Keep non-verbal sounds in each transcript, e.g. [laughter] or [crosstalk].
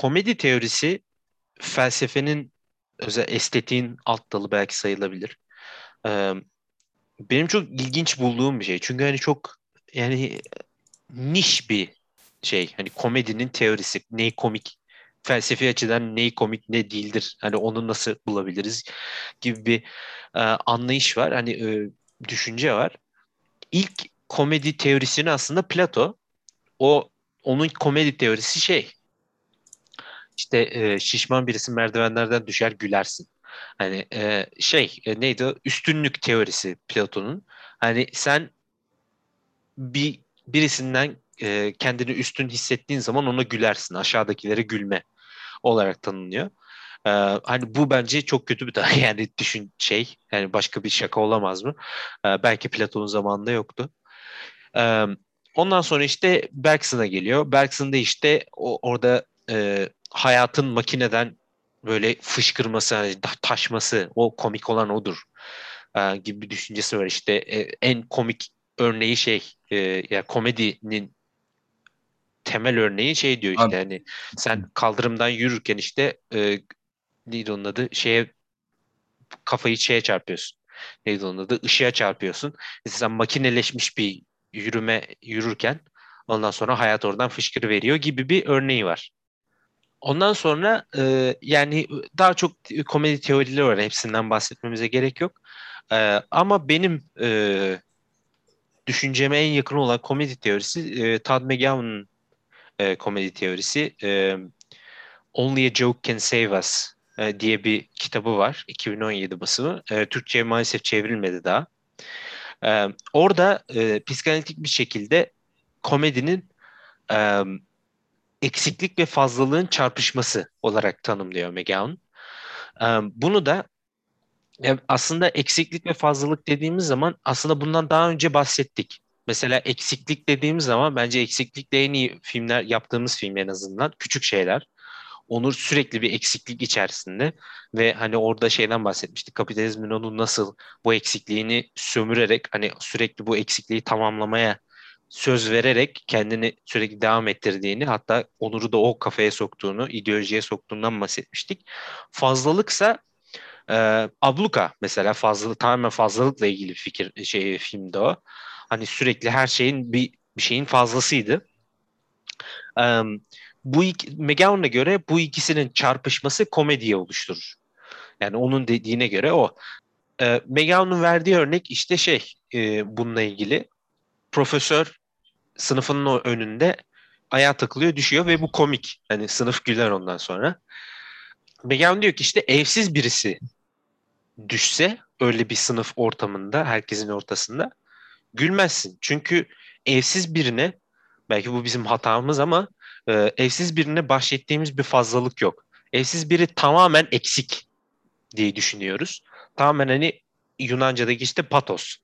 komedi teorisi felsefenin özel estetiğin alt dalı belki sayılabilir. Ee, benim çok ilginç bulduğum bir şey. Çünkü hani çok yani niş bir şey. Hani komedinin teorisi. Neyi komik felsefi açıdan neyi komik ne değildir. Hani onu nasıl bulabiliriz gibi bir e, anlayış var. Hani e, düşünce var. İlk komedi teorisini aslında Plato o onun komedi teorisi şey işte e, şişman birisi merdivenlerden düşer gülersin. Hani e, şey e, neydi? Üstünlük teorisi Platon'un. Hani sen bir birisinden e, kendini üstün hissettiğin zaman ona gülersin. Aşağıdakilere gülme olarak tanınıyor. Ee, hani bu bence çok kötü bir tane [laughs] yani düşün şey yani başka bir şaka olamaz mı? Ee, belki Platon'un zamanında yoktu. Ee, ondan sonra işte Bergson'a geliyor. Bergson'da işte o, orada e, hayatın makineden böyle fışkırması, hani taşması, o komik olan odur e, gibi bir düşüncesi var. İşte e, en komik örneği şey, e, yani komedinin temel örneği şey diyor işte Abi. hani sen kaldırımdan yürürken işte e, neydi onun adı şeye kafayı şeye çarpıyorsun. Neydi onun adı? Işığa çarpıyorsun. Sen makineleşmiş bir yürüme yürürken ondan sonra hayat oradan fışkırı veriyor gibi bir örneği var. Ondan sonra e, yani daha çok komedi teorileri var. Hepsinden bahsetmemize gerek yok. E, ama benim e, düşünceme en yakın olan komedi teorisi e, Todd McGowan'ın e, komedi teorisi. E, Only a Joke Can Save Us e, diye bir kitabı var. 2017 basımı. E, Türkçe'ye maalesef çevrilmedi daha. E, orada e, psikanalitik bir şekilde komedinin e, eksiklik ve fazlalığın çarpışması olarak tanımlıyor McGowan. Bunu da e, aslında eksiklik ve fazlalık dediğimiz zaman aslında bundan daha önce bahsettik. Mesela eksiklik dediğimiz zaman bence eksiklikle en iyi filmler yaptığımız film en azından küçük şeyler. Onur sürekli bir eksiklik içerisinde ve hani orada şeyden bahsetmiştik. Kapitalizmin onu nasıl bu eksikliğini sömürerek hani sürekli bu eksikliği tamamlamaya söz vererek kendini sürekli devam ettirdiğini hatta Onur'u da o kafaya soktuğunu, ideolojiye soktuğundan bahsetmiştik. Fazlalıksa e, abluka mesela fazlalık tamamen fazlalıkla ilgili fikir şey filmde o. Hani sürekli her şeyin bir, bir şeyin fazlasıydı. Um, bu McGowan'a göre bu ikisinin çarpışması komediye oluşturur. Yani onun dediğine göre o. E, McGowan'ın verdiği örnek işte şey e, bununla ilgili. Profesör sınıfının önünde ayağa takılıyor düşüyor ve bu komik. Hani sınıf güler ondan sonra. McGowan diyor ki işte evsiz birisi düşse öyle bir sınıf ortamında herkesin ortasında gülmezsin. Çünkü evsiz birine belki bu bizim hatamız ama e, evsiz birine bahşettiğimiz bir fazlalık yok. Evsiz biri tamamen eksik diye düşünüyoruz. Tamamen hani Yunanca'daki işte patos.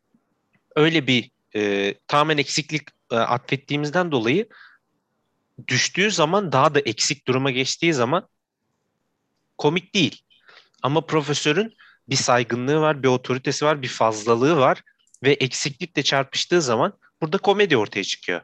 Öyle bir e, tamamen eksiklik e, atfettiğimizden dolayı düştüğü zaman daha da eksik duruma geçtiği zaman komik değil. Ama profesörün bir saygınlığı var, bir otoritesi var, bir fazlalığı var ve eksiklikle çarpıştığı zaman burada komedi ortaya çıkıyor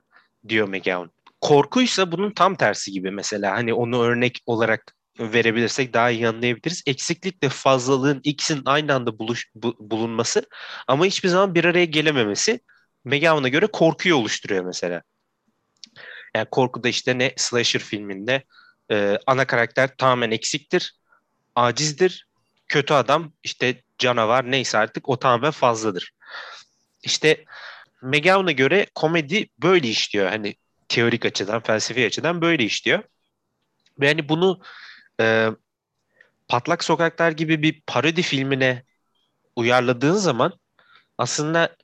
diyor McGowan. Korkuysa bunun tam tersi gibi mesela hani onu örnek olarak verebilirsek daha iyi anlayabiliriz. Eksiklikle fazlalığın ikisinin aynı anda buluş, bu, bulunması ama hiçbir zaman bir araya gelememesi McGowan'a göre korkuyu oluşturuyor mesela. Yani korkuda işte ne slasher filminde e, ana karakter tamamen eksiktir, acizdir, kötü adam işte canavar neyse artık o tamamen fazladır. İşte McGowan'a göre komedi böyle işliyor. Hani teorik açıdan, felsefi açıdan böyle işliyor. Ve hani bunu e, Patlak Sokaklar gibi bir parodi filmine uyarladığın zaman aslında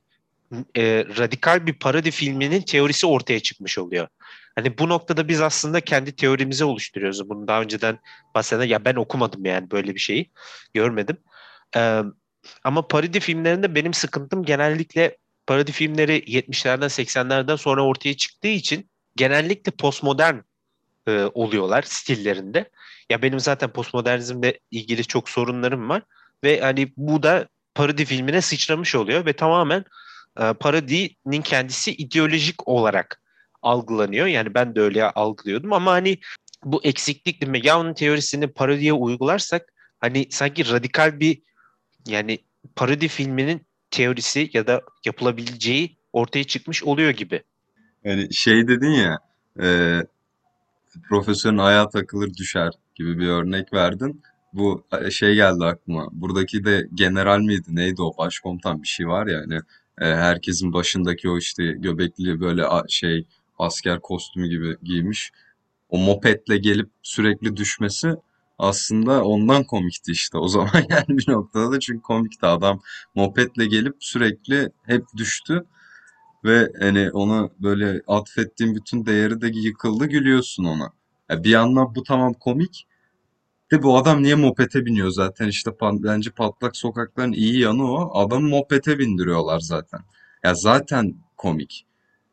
e, radikal bir parodi filminin teorisi ortaya çıkmış oluyor. Hani bu noktada biz aslında kendi teorimizi oluşturuyoruz. Bunu daha önceden bahseden ya ben okumadım yani böyle bir şeyi görmedim. Ee, ama parodi filmlerinde benim sıkıntım genellikle parodi filmleri 70'lerden 80'lerden sonra ortaya çıktığı için genellikle postmodern e, oluyorlar stillerinde. Ya benim zaten postmodernizmle ilgili çok sorunlarım var ve hani bu da parodi filmine sıçramış oluyor ve tamamen e, parodinin kendisi ideolojik olarak algılanıyor. Yani ben de öyle algılıyordum ama hani bu eksiklik McGowan'ın teorisini parodiye uygularsak hani sanki radikal bir yani parodi filminin teorisi ya da yapılabileceği ortaya çıkmış oluyor gibi. Yani şey dedin ya e, profesörün ayağa takılır düşer gibi bir örnek verdin. Bu e, şey geldi aklıma. Buradaki de general miydi neydi o başkomutan bir şey var ya hani herkesin başındaki o işte göbekli böyle şey asker kostümü gibi giymiş. O mopetle gelip sürekli düşmesi aslında ondan komikti işte o zaman [laughs] yani bir noktada da çünkü komikti adam mopetle gelip sürekli hep düştü. Ve hani ona böyle atfettiğin bütün değeri de yıkıldı gülüyorsun ona. Ya bir yandan bu tamam komik de bu adam niye mopete biniyor zaten işte bence patlak sokakların iyi yanı o. Adamı mopete bindiriyorlar zaten. Ya zaten komik.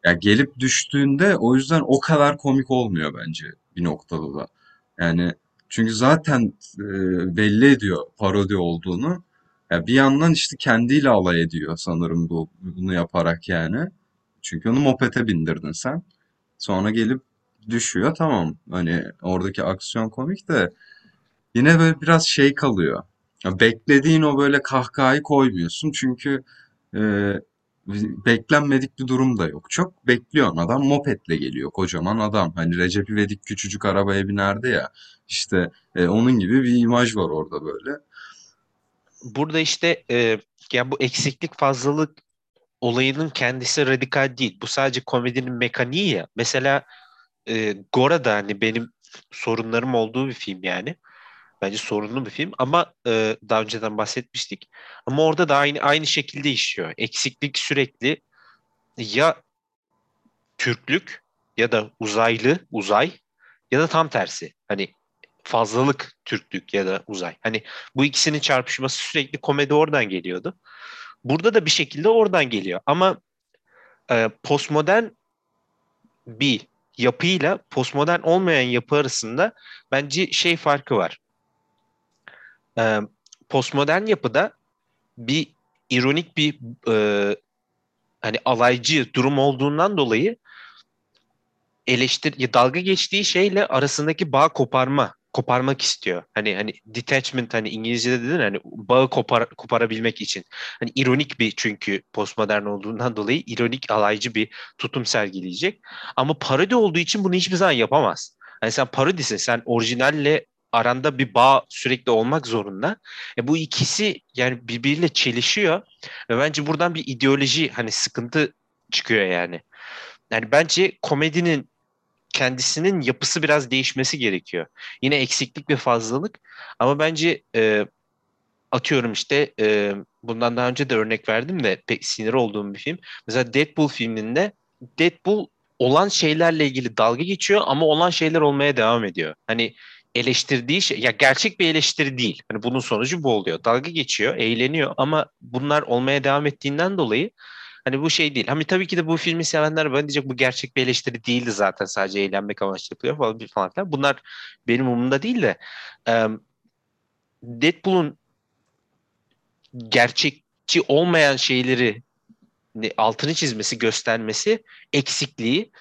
Ya gelip düştüğünde o yüzden o kadar komik olmuyor bence bir noktada da. Yani çünkü zaten e, belli ediyor parodi olduğunu. Ya bir yandan işte kendiyle alay ediyor sanırım bu bunu yaparak yani. Çünkü onu mopete bindirdin sen. Sonra gelip düşüyor tamam. Hani oradaki aksiyon komik de yine böyle biraz şey kalıyor. Ya beklediğin o böyle kahkahayı koymuyorsun çünkü e, beklenmedik bir durum da yok. Çok bekliyorsun adam mopetle geliyor kocaman adam. Hani Recep İvedik küçücük arabaya binerdi ya. İşte e, onun gibi bir imaj var orada böyle. Burada işte e, ya bu eksiklik fazlalık olayının kendisi radikal değil. Bu sadece komedinin mekaniği ya. Mesela e, Gora da hani benim sorunlarım olduğu bir film yani. Bence sorunlu bir film ama e, daha önceden bahsetmiştik. Ama orada da aynı aynı şekilde işliyor. Eksiklik sürekli ya Türklük ya da uzaylı, uzay ya da tam tersi. Hani fazlalık Türklük ya da uzay. Hani bu ikisinin çarpışması sürekli komedi oradan geliyordu. Burada da bir şekilde oradan geliyor. Ama e, postmodern bir yapıyla postmodern olmayan yapı arasında bence şey farkı var. E, postmodern yapıda bir ironik bir e, hani alaycı durum olduğundan dolayı eleştir dalga geçtiği şeyle arasındaki bağ koparma koparmak istiyor. Hani hani detachment hani İngilizce'de dedin hani bağı kopar, koparabilmek için. Hani ironik bir çünkü postmodern olduğundan dolayı ironik alaycı bir tutum sergileyecek. Ama parodi olduğu için bunu hiçbir zaman yapamaz. Hani sen parodisin sen orijinalle aranda bir bağ sürekli olmak zorunda. E bu ikisi yani birbiriyle çelişiyor ve bence buradan bir ideoloji hani sıkıntı çıkıyor yani. Yani bence komedinin kendisinin yapısı biraz değişmesi gerekiyor. Yine eksiklik ve fazlalık ama bence e, atıyorum işte e, bundan daha önce de örnek verdim de pek sinir olduğum bir film. Mesela Deadpool filminde Deadpool olan şeylerle ilgili dalga geçiyor ama olan şeyler olmaya devam ediyor. Hani eleştirdiği şey ya gerçek bir eleştiri değil. Hani bunun sonucu bu oluyor. Dalga geçiyor, eğleniyor ama bunlar olmaya devam ettiğinden dolayı Hani bu şey değil. Hani tabii ki de bu filmi sevenler bana diyecek bu gerçek bir eleştiri değildi zaten sadece eğlenmek amaçlı yapılıyor falan, falan filan. Bunlar benim umurumda değil de Deadpool'un gerçekçi olmayan şeyleri altını çizmesi, göstermesi, eksikliği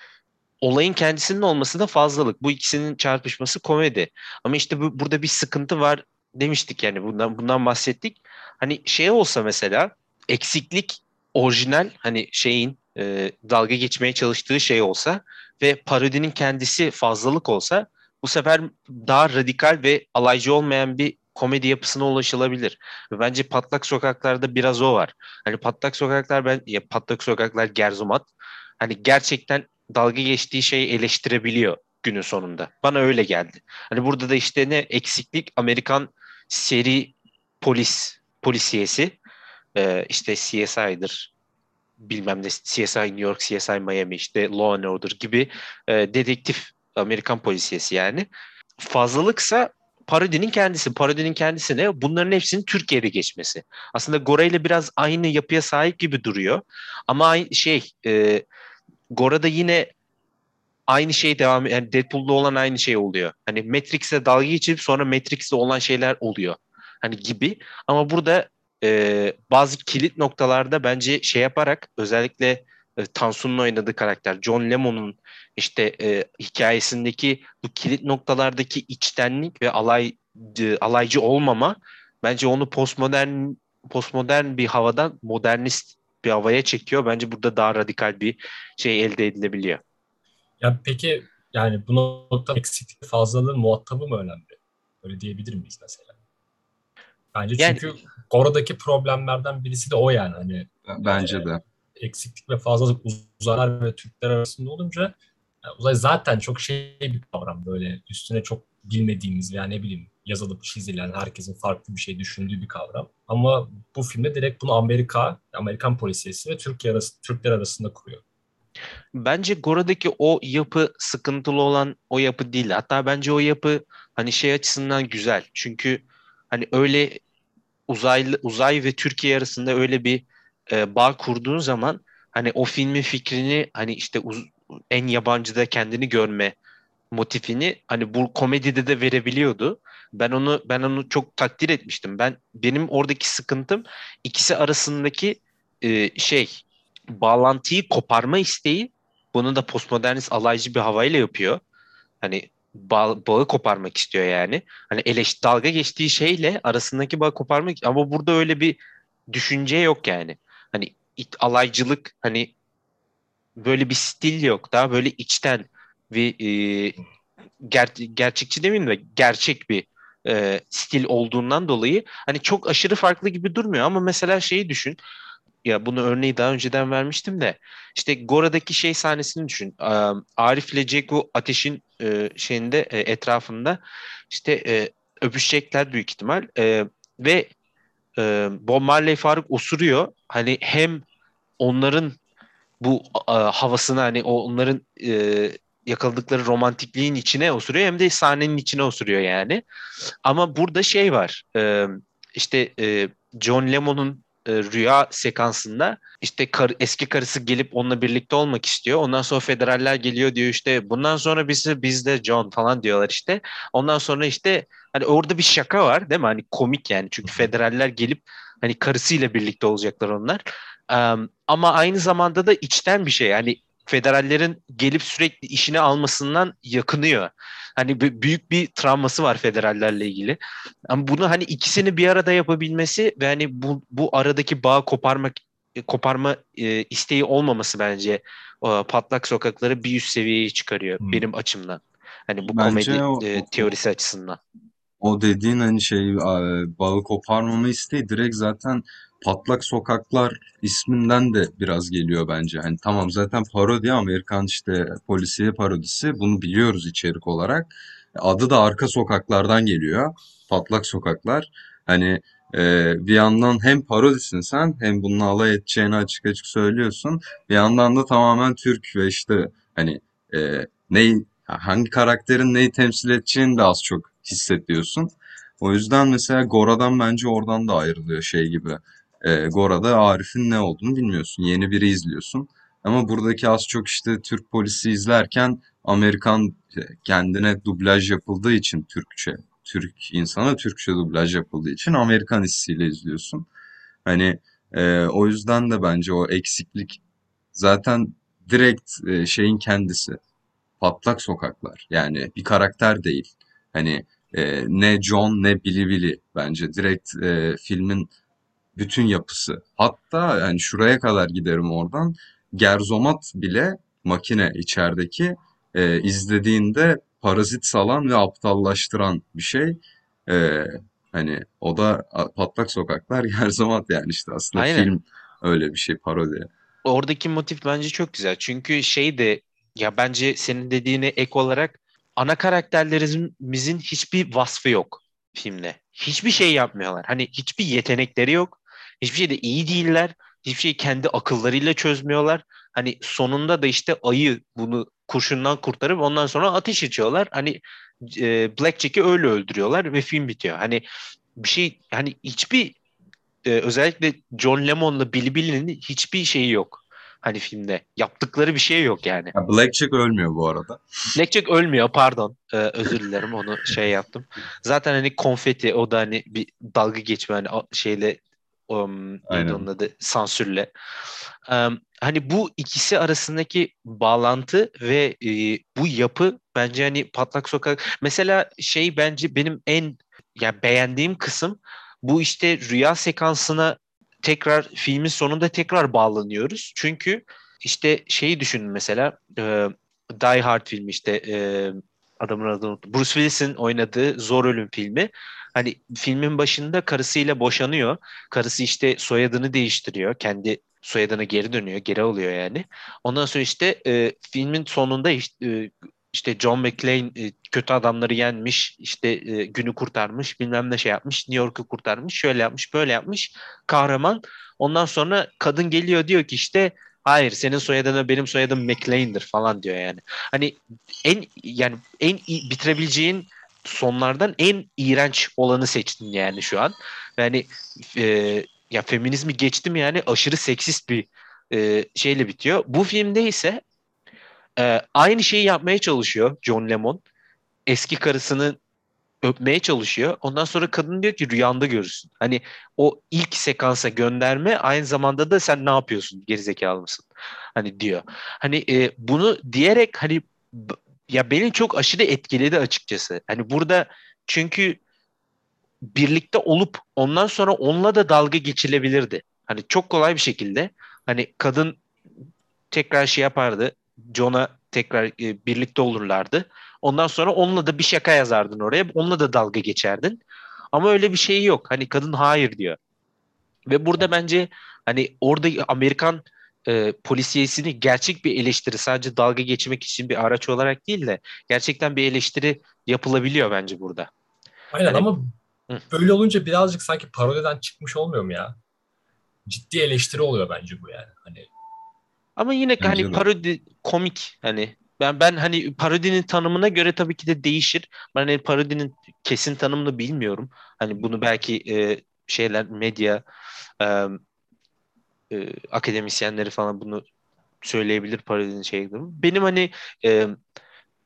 olayın kendisinin olması da fazlalık. Bu ikisinin çarpışması komedi. Ama işte bu, burada bir sıkıntı var demiştik yani bundan bundan bahsettik. Hani şey olsa mesela eksiklik orijinal hani şeyin e, dalga geçmeye çalıştığı şey olsa ve parodinin kendisi fazlalık olsa bu sefer daha radikal ve alaycı olmayan bir komedi yapısına ulaşılabilir. Bence Patlak Sokaklar'da biraz o var. Hani Patlak Sokaklar ben ya Patlak Sokaklar Gerzumat hani gerçekten dalga geçtiği şeyi eleştirebiliyor günün sonunda. Bana öyle geldi. Hani burada da işte ne eksiklik Amerikan seri polis polisiyesi e, işte CSI'dır bilmem ne CSI New York, CSI Miami işte Law and Order gibi e, dedektif Amerikan polisiyesi yani. Fazlalıksa parodinin kendisi. Parodinin kendisi ne? Bunların hepsinin Türkiye'de geçmesi. Aslında Gora ile biraz aynı yapıya sahip gibi duruyor. Ama şey e, Gora'da yine aynı şey devam yani Deadpool'da olan aynı şey oluyor. Hani Matrix'e dalga geçip sonra Matrix'te olan şeyler oluyor. Hani gibi. Ama burada e, bazı kilit noktalarda bence şey yaparak özellikle e, Tansu'nun oynadığı karakter John Lemon'un işte e, hikayesindeki bu kilit noktalardaki içtenlik ve alay alaycı olmama bence onu postmodern postmodern bir havadan modernist bir havaya çekiyor. Bence burada daha radikal bir şey elde edilebiliyor. Ya peki yani bu nokta eksiklik fazlalığın muhatabı mı önemli? Öyle diyebilir miyiz mesela? Bence Yani- çünkü oradaki problemlerden birisi de o yani hani Bence de. eksiklik ve fazlalık uzaylar ve Türkler arasında olunca yani uzay zaten çok şey bir kavram böyle üstüne çok bilmediğimiz veya ne bileyim yazılıp çizilen herkesin farklı bir şey düşündüğü bir kavram. Ama bu filmde direkt bunu Amerika, Amerikan polisiyesi ve Türkiye arası, Türkler arasında kuruyor. Bence Gora'daki o yapı sıkıntılı olan o yapı değil. Hatta bence o yapı hani şey açısından güzel. Çünkü hani öyle uzaylı uzay ve Türkiye arasında öyle bir e, bağ kurduğun zaman hani o filmin fikrini hani işte uz- en yabancıda kendini görme motifini hani bu komedide de verebiliyordu. Ben onu ben onu çok takdir etmiştim. Ben benim oradaki sıkıntım ikisi arasındaki e, şey bağlantıyı koparma isteği bunu da postmodernist alaycı bir havayla yapıyor. Hani bağ, bağı koparmak istiyor yani. Hani eleş dalga geçtiği şeyle arasındaki bağı koparmak ama burada öyle bir düşünce yok yani. Hani it, alaycılık hani böyle bir stil yok. Daha böyle içten bir e, ger, gerçekçi demeyeyim de gerçek bir e, stil olduğundan dolayı hani çok aşırı farklı gibi durmuyor ama mesela şeyi düşün ya bunu örneği daha önceden vermiştim de işte Gora'daki şey sahnesini düşün. Arif ile Ceko ateşin e, şeyinde e, etrafında işte e, öpüşecekler büyük ihtimal ve Bob Marley Faruk osuruyor. Hani hem onların bu havasını hani onların yakaladıkları romantikliğin içine osuruyor hem de sahnenin içine osuruyor yani. Ama burada şey var. E, işte e, John Lemon'un e, rüya sekansında işte kar, eski karısı gelip onunla birlikte olmak istiyor. Ondan sonra federaller geliyor diyor işte bundan sonra bizi bizde John falan diyorlar işte. Ondan sonra işte hani orada bir şaka var değil mi? Hani komik yani çünkü federaller gelip hani karısıyla birlikte olacaklar onlar. Um, ama aynı zamanda da içten bir şey. Yani federallerin gelip sürekli işine almasından yakınıyor. Hani büyük bir travması var federallerle ilgili. Ama bunu hani ikisini bir arada yapabilmesi ve hani bu, bu aradaki bağı koparmak koparma e, isteği olmaması bence e, patlak sokakları bir üst seviyeye çıkarıyor Hmm. benim açımdan. Hani bu Bence komedi o- e, teorisi açısından. O dediğin hani şey bağı koparmama isteği direkt zaten Patlak Sokaklar isminden de biraz geliyor bence. Hani tamam zaten parodi Amerikan işte polisiye parodisi bunu biliyoruz içerik olarak. Adı da Arka Sokaklardan geliyor. Patlak Sokaklar. Hani e, bir yandan hem parodisin sen hem bununla alay edeceğini açık açık söylüyorsun. Bir yandan da tamamen Türk ve işte hani e, neyi hangi karakterin neyi temsil edeceğini de az çok hissediyorsun. O yüzden mesela Gora'dan bence oradan da ayrılıyor şey gibi. Ee, Gora'da Arif'in ne olduğunu bilmiyorsun. Yeni biri izliyorsun. Ama buradaki az çok işte Türk polisi izlerken Amerikan e, kendine dublaj yapıldığı için Türkçe, Türk insana Türkçe dublaj yapıldığı için Amerikan hissiyle izliyorsun. Hani e, o yüzden de bence o eksiklik zaten direkt e, şeyin kendisi. Patlak sokaklar. Yani bir karakter değil. Hani e, ne John ne Billy Billy bence direkt e, filmin bütün yapısı. Hatta yani şuraya kadar giderim oradan. Gerzomat bile makine içerideki e, izlediğinde parazit salan ve aptallaştıran bir şey. E, hani o da Patlak Sokaklar [laughs] Gerzomat yani işte aslında Aynen. film öyle bir şey parodi. Oradaki motif bence çok güzel. Çünkü şey de ya bence senin dediğine ek olarak ana karakterlerimizin hiçbir vasfı yok filmde. Hiçbir şey yapmıyorlar. Hani hiçbir yetenekleri yok. Hiçbir şeyde iyi değiller. Hiçbir şeyi kendi akıllarıyla çözmüyorlar. Hani sonunda da işte ayı bunu kurşundan kurtarıp ondan sonra ateş açıyorlar. Hani e, Blackjack'i öyle öldürüyorlar ve film bitiyor. Hani bir şey hani hiçbir e, özellikle John Lemon'la Billy Billy'nin hiçbir şeyi yok. Hani filmde. Yaptıkları bir şey yok yani. Ya Blackjack ölmüyor bu arada. Blackjack ölmüyor pardon. Ee, özür dilerim onu şey yaptım. Zaten hani konfeti o da hani bir dalga geçme hani şeyle um, onun adı sansürle. Um, hani bu ikisi arasındaki bağlantı ve e, bu yapı bence hani Patlak Sokak mesela şey bence benim en ya beğendiğim kısım bu işte rüya sekansına tekrar filmin sonunda tekrar bağlanıyoruz. Çünkü işte şeyi düşünün mesela e, Die Hard filmi işte e, adamın adını unuttum. Bruce Willis'in oynadığı Zor Ölüm filmi. Hani filmin başında karısıyla boşanıyor. Karısı işte soyadını değiştiriyor. Kendi soyadına geri dönüyor. Geri alıyor yani. Ondan sonra işte e, filmin sonunda işte, e, işte John McClane e, kötü adamları yenmiş, işte e, günü kurtarmış, bilmem ne şey yapmış, New York'u kurtarmış, şöyle yapmış, böyle yapmış. Kahraman. Ondan sonra kadın geliyor diyor ki işte hayır senin soyadın benim soyadım McClane'dir falan diyor yani. Hani en yani en iyi, bitirebileceğin sonlardan en iğrenç olanı seçtin yani şu an. Yani e, ya feminizmi geçtim yani aşırı seksist bir e, şeyle bitiyor. Bu filmde ise e, aynı şeyi yapmaya çalışıyor John Lemon. Eski karısını öpmeye çalışıyor. Ondan sonra kadın diyor ki rüyanda görürsün. Hani o ilk sekansa gönderme aynı zamanda da sen ne yapıyorsun gerizekalı mısın? Hani diyor. Hani e, bunu diyerek hani ya beni çok aşırı etkiledi açıkçası. Hani burada çünkü birlikte olup ondan sonra onunla da dalga geçilebilirdi. Hani çok kolay bir şekilde hani kadın tekrar şey yapardı. John'a tekrar e, birlikte olurlardı. Ondan sonra onunla da bir şaka yazardın oraya. Onunla da dalga geçerdin. Ama öyle bir şey yok. Hani kadın hayır diyor. Ve burada bence hani orada Amerikan e, polisiyesini gerçek bir eleştiri sadece dalga geçmek için bir araç olarak değil de gerçekten bir eleştiri yapılabiliyor bence burada. Aynen Hani- ama Hı. böyle olunca birazcık sanki parodiden çıkmış olmuyor mu ya? Ciddi eleştiri oluyor bence bu yani. Hani Ama yine Bence hani de. parodi komik hani ben ben hani parodinin tanımına göre tabii ki de değişir. Ben hani parodinin kesin tanımını bilmiyorum. Hani bunu belki e, şeyler medya e, e, akademisyenleri falan bunu söyleyebilir parodinin şey Benim hani e,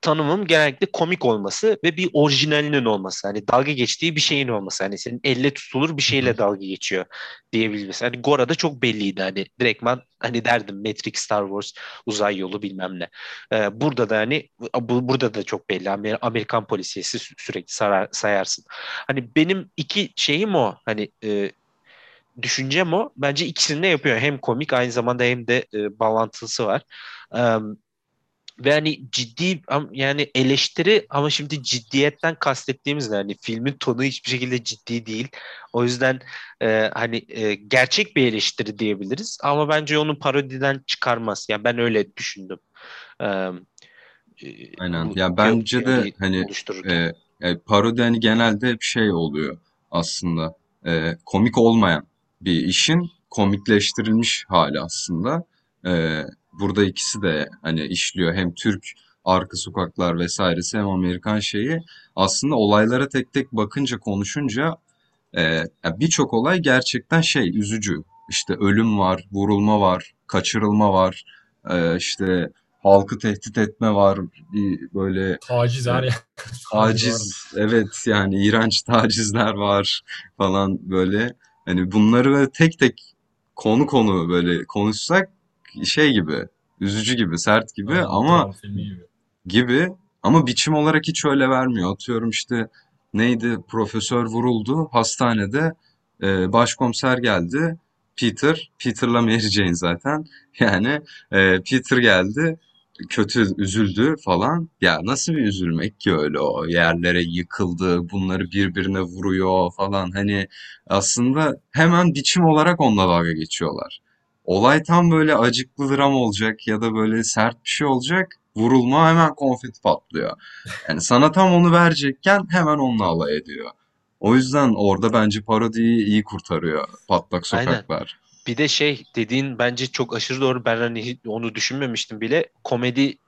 tanımım genellikle komik olması ve bir orijinalinin olması. Hani dalga geçtiği bir şeyin olması. Hani senin elle tutulur bir şeyle dalga geçiyor diyebilmesi. Hani Gora'da çok belliydi. Hani direktman hani derdim Matrix, Star Wars, uzay yolu bilmem ne. Ee, burada da hani bu, burada da çok belli. Amer- Amerikan polisiyesi sü- sürekli sarar, sayarsın. Hani benim iki şeyim o. Hani e, düşüncem o. Bence ikisini de yapıyor. Hem komik aynı zamanda hem de e, bağlantısı var. Em, ve hani ciddi yani eleştiri ama şimdi ciddiyetten kastettiğimiz ne? Hani filmin tonu hiçbir şekilde ciddi değil. O yüzden e, hani e, gerçek bir eleştiri diyebiliriz ama bence onu parodiden çıkarmaz. Yani ben öyle düşündüm. E, Aynen. bu Ya bence de hani e, e, parodi hani genelde hep şey oluyor aslında. E, komik olmayan bir işin komikleştirilmiş hali aslında. E, burada ikisi de hani işliyor. Hem Türk arka sokaklar vesairesi hem Amerikan şeyi. Aslında olaylara tek tek bakınca konuşunca e, birçok olay gerçekten şey üzücü. İşte ölüm var, vurulma var, kaçırılma var. E, işte halkı tehdit etme var. Bir böyle taciz her yer. taciz, evet yani iğrenç tacizler var falan böyle. Hani bunları böyle tek tek konu konu böyle konuşsak şey gibi, üzücü gibi, sert gibi Aynen, ama gibi. gibi ama biçim olarak hiç öyle vermiyor. Atıyorum işte neydi profesör vuruldu hastanede e, başkomiser geldi Peter Peter'la Mary Jane zaten [laughs] yani e, Peter geldi kötü üzüldü falan ya nasıl bir üzülmek ki öyle o yerlere yıkıldı bunları birbirine vuruyor falan hani aslında hemen biçim olarak onunla dalga geçiyorlar. Olay tam böyle acıklı dram olacak ya da böyle sert bir şey olacak. Vurulma hemen konfeti patlıyor. Yani sana tam onu verecekken hemen onunla alay ediyor. O yüzden orada bence parodiyi iyi kurtarıyor Patlak Aynen. Bir de şey dediğin bence çok aşırı doğru. Ben hani onu düşünmemiştim bile. Komedi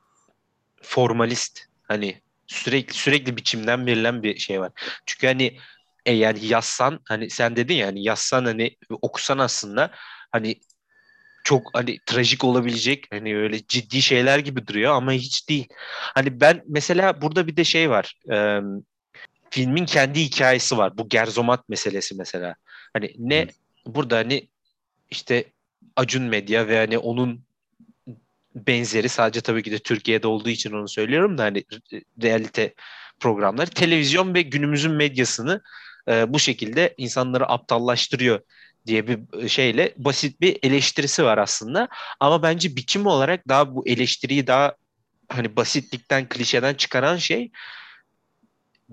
formalist. Hani sürekli sürekli biçimden verilen bir şey var. Çünkü hani eğer yazsan hani sen dedin ya hani yazsan hani okusan aslında hani çok hani trajik olabilecek hani öyle ciddi şeyler gibi duruyor ama hiç değil. Hani ben mesela burada bir de şey var. Ee, filmin kendi hikayesi var. Bu Gerzomat meselesi mesela. Hani ne Evet. burada hani işte Acun Medya ve hani onun benzeri sadece tabii ki de Türkiye'de olduğu için onu söylüyorum da hani realite programları televizyon ve günümüzün medyasını e, bu şekilde insanları aptallaştırıyor diye bir şeyle basit bir eleştirisi var aslında. Ama bence biçim olarak daha bu eleştiriyi daha hani basitlikten, klişeden çıkaran şey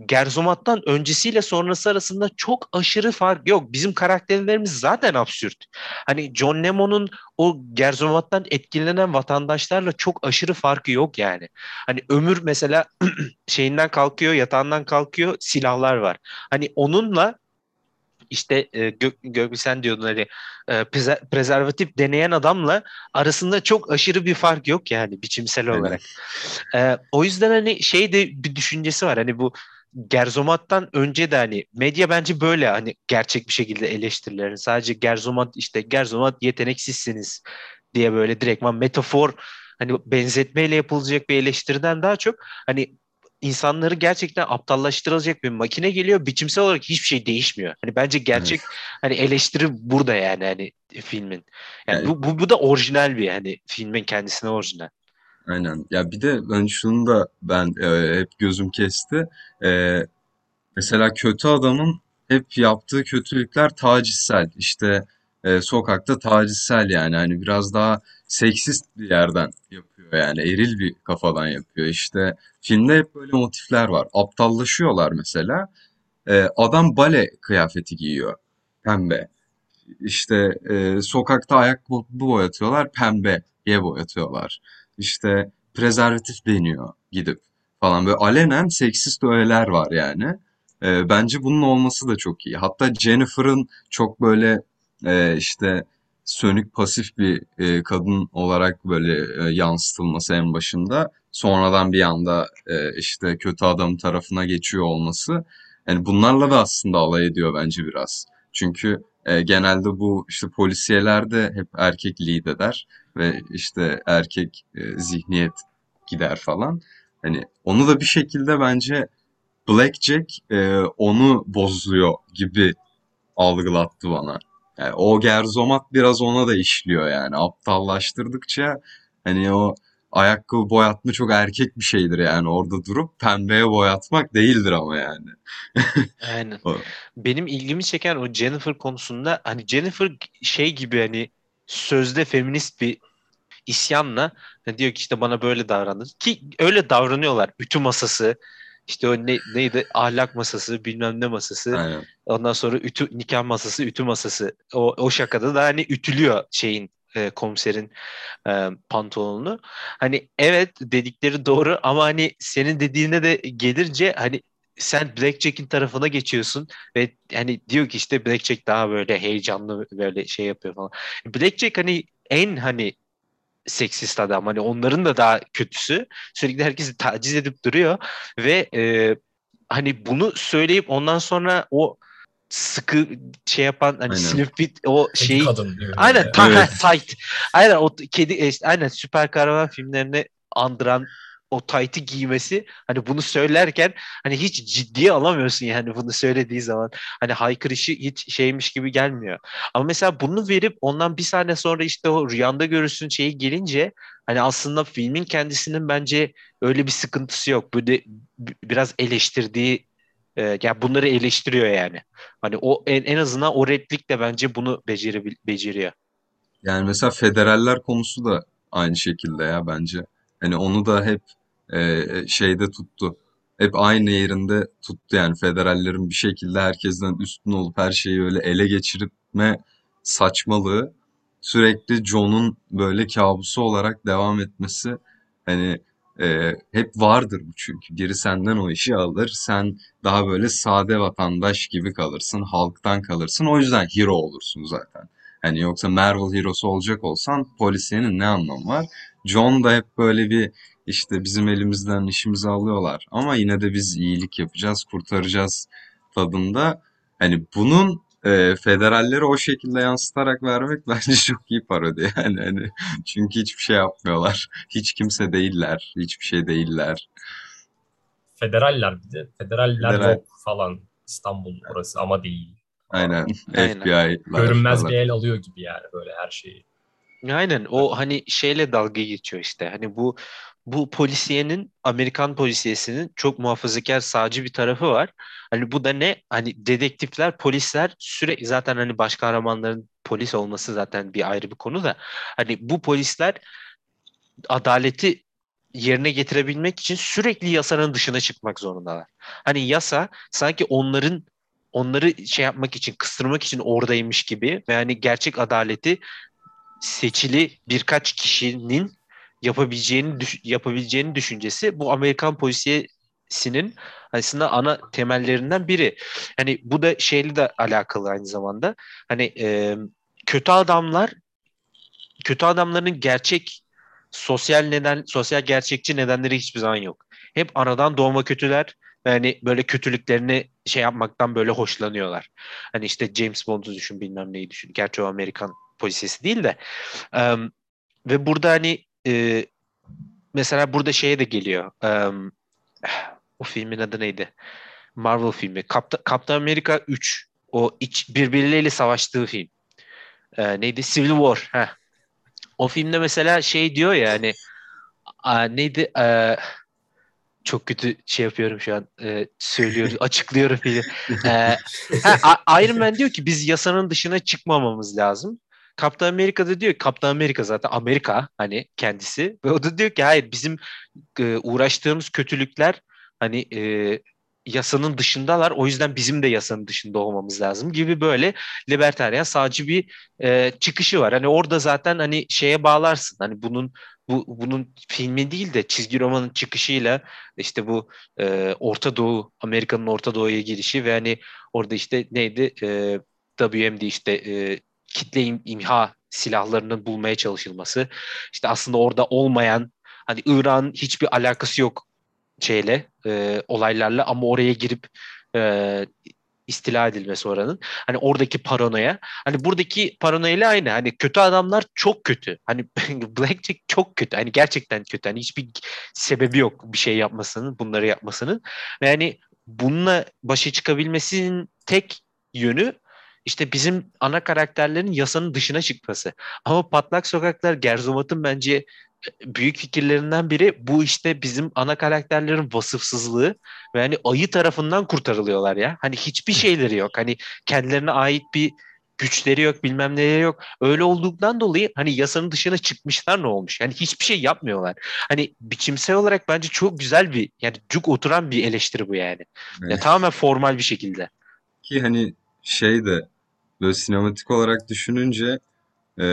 Gerzomat'tan öncesiyle sonrası arasında çok aşırı fark yok. Bizim karakterlerimiz zaten absürt. Hani John Lemon'un o Gerzomat'tan etkilenen vatandaşlarla çok aşırı farkı yok yani. Hani ömür mesela [clears throat] şeyinden kalkıyor, yatağından kalkıyor, silahlar var. Hani onunla işte e, Gök, Gök sen diyordun hani e, prezervatif deneyen adamla arasında çok aşırı bir fark yok yani biçimsel olarak. E, o yüzden hani şey de bir düşüncesi var hani bu Gerzomat'tan önce de hani medya bence böyle hani gerçek bir şekilde eleştirilerini sadece Gerzomat işte Gerzomat yeteneksizsiniz diye böyle direktman metafor hani benzetmeyle yapılacak bir eleştiriden daha çok hani insanları gerçekten aptallaştırılacak bir makine geliyor. Biçimsel olarak hiçbir şey değişmiyor. Hani bence gerçek evet. hani eleştiri burada yani hani filmin. Yani, yani bu, bu bu da orijinal bir hani filmin kendisine orijinal. Aynen. Ya bir de ben şunu da ben e, hep gözüm kesti. E, mesela kötü adamın hep yaptığı kötülükler tacizsel. İşte e, sokakta tacizsel yani. Hani biraz daha seksist bir yerden yapıyor yani. Eril bir kafadan yapıyor. İşte filmde hep böyle motifler var. Aptallaşıyorlar mesela. E, adam bale kıyafeti giyiyor. Pembe. İşte e, sokakta ayakkabı boyatıyorlar. Pembeye boyatıyorlar işte prezervatif deniyor gidip falan. Böyle alenen seksist öğeler var yani. E, bence bunun olması da çok iyi. Hatta Jennifer'ın çok böyle e, işte sönük pasif bir e, kadın olarak böyle e, yansıtılması en başında. Sonradan bir anda e, işte kötü adam tarafına geçiyor olması. Yani bunlarla da aslında alay ediyor bence biraz. Çünkü e, genelde bu işte polisiyelerde hep erkek lead eder ve işte erkek e, zihniyet gider falan. Hani onu da bir şekilde bence Blackjack e, onu bozuyor gibi algılattı bana. Yani o Gerzomat biraz ona da işliyor yani. Aptallaştırdıkça hani o ayakkabı boyatma çok erkek bir şeydir yani orada durup pembeye boyatmak değildir ama yani. [laughs] Aynen. Benim ilgimi çeken o Jennifer konusunda hani Jennifer şey gibi hani sözde feminist bir isyanla hani diyor ki işte bana böyle davrandı ki öyle davranıyorlar. Ütü masası işte o ne, neydi ahlak masası bilmem ne masası Aynen. ondan sonra ütü nikah masası ütü masası o, o şakada da hani ütülüyor şeyin e, komiserin e, pantolonunu. Hani evet dedikleri doğru ama hani senin dediğine de gelince hani sen Blackjack'in tarafına geçiyorsun ve hani diyor ki işte Blackjack daha böyle heyecanlı böyle şey yapıyor falan. Blackjack hani en hani seksist adam hani onların da daha kötüsü sürekli herkesi taciz edip duruyor ve e, hani bunu söyleyip ondan sonra o sıkı şey yapan hani slim fit o şey aynen ta, evet. [laughs] tight aynen o kedi işte, aynen süper kahraman filmlerini andıran o tight'i giymesi hani bunu söylerken hani hiç ciddiye alamıyorsun yani bunu söylediği zaman. Hani haykırışı hiç şeymiş gibi gelmiyor. Ama mesela bunu verip ondan bir saniye sonra işte o rüyanda görürsün şeyi gelince hani aslında filmin kendisinin bence öyle bir sıkıntısı yok. Böyle biraz eleştirdiği e, yani bunları eleştiriyor yani. Hani o en, en azından o replik de bence bunu beceri, beceriyor. Yani mesela federaller konusu da aynı şekilde ya bence. Hani onu da hep e, şeyde tuttu. Hep aynı yerinde tuttu yani federallerin bir şekilde herkesten üstün olup her şeyi öyle ele geçirme saçmalığı sürekli John'un böyle kabusu olarak devam etmesi hani e, hep vardır bu çünkü. Biri senden o işi alır. Sen daha böyle sade vatandaş gibi kalırsın. Halktan kalırsın. O yüzden hero olursun zaten. Hani yoksa Marvel hero'su olacak olsan polisiyenin ne anlamı var? John da hep böyle bir işte bizim elimizden işimizi alıyorlar. Ama yine de biz iyilik yapacağız, kurtaracağız tadında. Hani bunun e, federalleri o şekilde yansıtarak vermek [laughs] bence çok iyi parodi yani hani çünkü hiçbir şey yapmıyorlar. Hiç kimse değiller, hiçbir şey değiller. Federaller bir de. Federaller Federal. yok falan. İstanbul orası ama değil. Aynen. Aynen. FBI'lar Görünmez falan. bir el alıyor gibi yani böyle her şeyi. Aynen o hani şeyle dalga geçiyor işte. Hani bu bu polisiyenin Amerikan polisiyesinin çok muhafazakar sağcı bir tarafı var. Hani bu da ne? Hani dedektifler, polisler sürekli zaten hani baş kahramanların polis olması zaten bir ayrı bir konu da hani bu polisler adaleti yerine getirebilmek için sürekli yasanın dışına çıkmak zorundalar. Hani yasa sanki onların onları şey yapmak için, kıstırmak için oradaymış gibi ve hani gerçek adaleti seçili birkaç kişinin yapabileceğini yapabileceğini düşüncesi bu Amerikan polisiyesinin aslında ana temellerinden biri. Hani bu da şeyle de alakalı aynı zamanda. Hani e, kötü adamlar kötü adamların gerçek sosyal neden sosyal gerçekçi nedenleri hiçbir zaman yok. Hep anadan doğma kötüler ve hani böyle kötülüklerini şey yapmaktan böyle hoşlanıyorlar. Hani işte James Bond'u düşün bilmem neyi düşün. Gerçi o Amerikan polisiyesi değil de. Em, ve burada hani e, mesela burada şeye de geliyor. Em, o filmin adı neydi? Marvel filmi. Kapta, Kaptan Amerika 3. O iç, birbirleriyle savaştığı film. E, neydi? Civil War. Heh. O filmde mesela şey diyor ya hani a, neydi? E, çok kötü şey yapıyorum şu an. E, söylüyorum, [laughs] açıklıyorum filmi. E, ha, Iron Man diyor ki biz yasanın dışına çıkmamamız lazım. Kaptan Amerika da diyor ki Kaptan Amerika zaten Amerika hani kendisi. Ve o da diyor ki hayır bizim e, uğraştığımız kötülükler hani e, yasanın dışındalar. O yüzden bizim de yasanın dışında olmamız lazım. gibi böyle libertaryen sağcı bir e, çıkışı var. Hani orada zaten hani şeye bağlarsın. Hani bunun bu bunun filmi değil de çizgi romanın çıkışıyla işte bu e, Orta Doğu Amerika'nın Orta Doğu'ya girişi ve hani orada işte neydi e, WMD işte e, kitle im- imha silahlarının bulmaya çalışılması. İşte aslında orada olmayan hani İran hiçbir alakası yok şeyle e, olaylarla ama oraya girip e, istila edilmesi oranın. Hani oradaki paranoya. Hani buradaki paranoyayla aynı. Hani kötü adamlar çok kötü. Hani [laughs] Blackjack çok kötü. Hani gerçekten kötü. Hani hiçbir sebebi yok bir şey yapmasının, bunları yapmasının. Ve hani bununla başa çıkabilmesinin tek yönü işte bizim ana karakterlerin yasanın dışına çıkması. Ama Patlak Sokaklar Gerzomat'ın bence büyük fikirlerinden biri bu işte bizim ana karakterlerin vasıfsızlığı ve hani ayı tarafından kurtarılıyorlar ya. Hani hiçbir şeyleri yok. Hani kendilerine ait bir güçleri yok bilmem neleri yok. Öyle olduğundan dolayı hani yasanın dışına çıkmışlar ne olmuş? Yani hiçbir şey yapmıyorlar. Hani biçimsel olarak bence çok güzel bir yani cuk oturan bir eleştiri bu yani. Ya Evet. tamamen formal bir şekilde. Ki hani şey de böyle sinematik olarak düşününce e,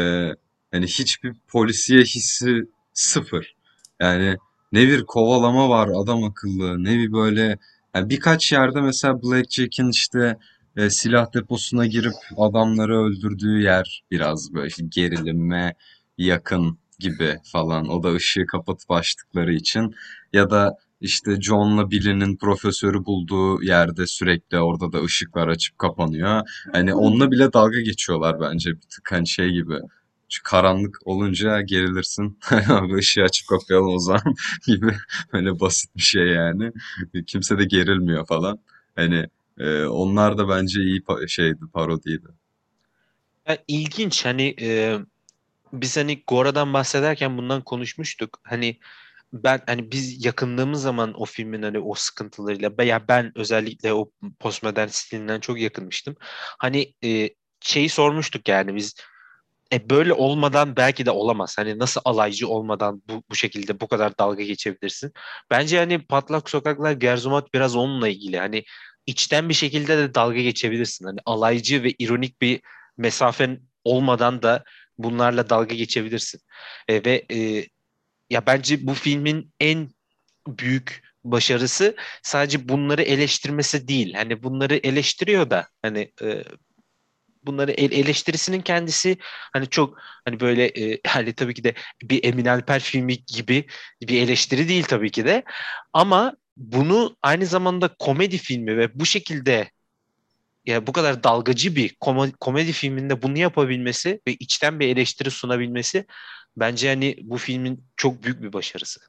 hani hiçbir polisiye hissi sıfır. Yani ne bir kovalama var adam akıllı ne bir böyle yani birkaç yerde mesela Blackjack'in işte e, silah deposuna girip adamları öldürdüğü yer biraz böyle işte gerilime yakın gibi falan. O da ışığı kapatıp açtıkları için ya da işte John'la Billy'nin profesörü bulduğu yerde sürekli orada da ışıklar açıp kapanıyor. Hani onunla bile dalga geçiyorlar bence bir tık hani şey gibi. Çünkü karanlık olunca gerilirsin. [laughs] Abi ışığı açıp kapayalım o zaman [laughs] gibi. Böyle basit bir şey yani. Kimse de gerilmiyor falan. Hani e, onlar da bence iyi pa- şeydi, parodiydi. Ya ilginç hani e, biz hani Gora'dan bahsederken bundan konuşmuştuk. Hani ben hani biz yakınlığımız zaman o filmin hani o sıkıntılarıyla veya ben özellikle o postmodern stilinden çok yakınmıştım. Hani e, şeyi sormuştuk yani biz e, böyle olmadan belki de olamaz. Hani nasıl alaycı olmadan bu, bu şekilde bu kadar dalga geçebilirsin? Bence hani Patlak Sokaklar Gerzumat biraz onunla ilgili. Hani içten bir şekilde de dalga geçebilirsin. Hani alaycı ve ironik bir mesafen olmadan da bunlarla dalga geçebilirsin. E, ve e, ya bence bu filmin en büyük başarısı sadece bunları eleştirmesi değil. Hani bunları eleştiriyor da hani e, bunları el- eleştirisinin kendisi hani çok hani böyle e, hani tabii ki de bir Emin Alper filmi gibi bir eleştiri değil tabii ki de ama bunu aynı zamanda komedi filmi ve bu şekilde ya bu kadar dalgacı bir koma- komedi filminde bunu yapabilmesi ve içten bir eleştiri sunabilmesi bence hani bu filmin çok büyük bir başarısı.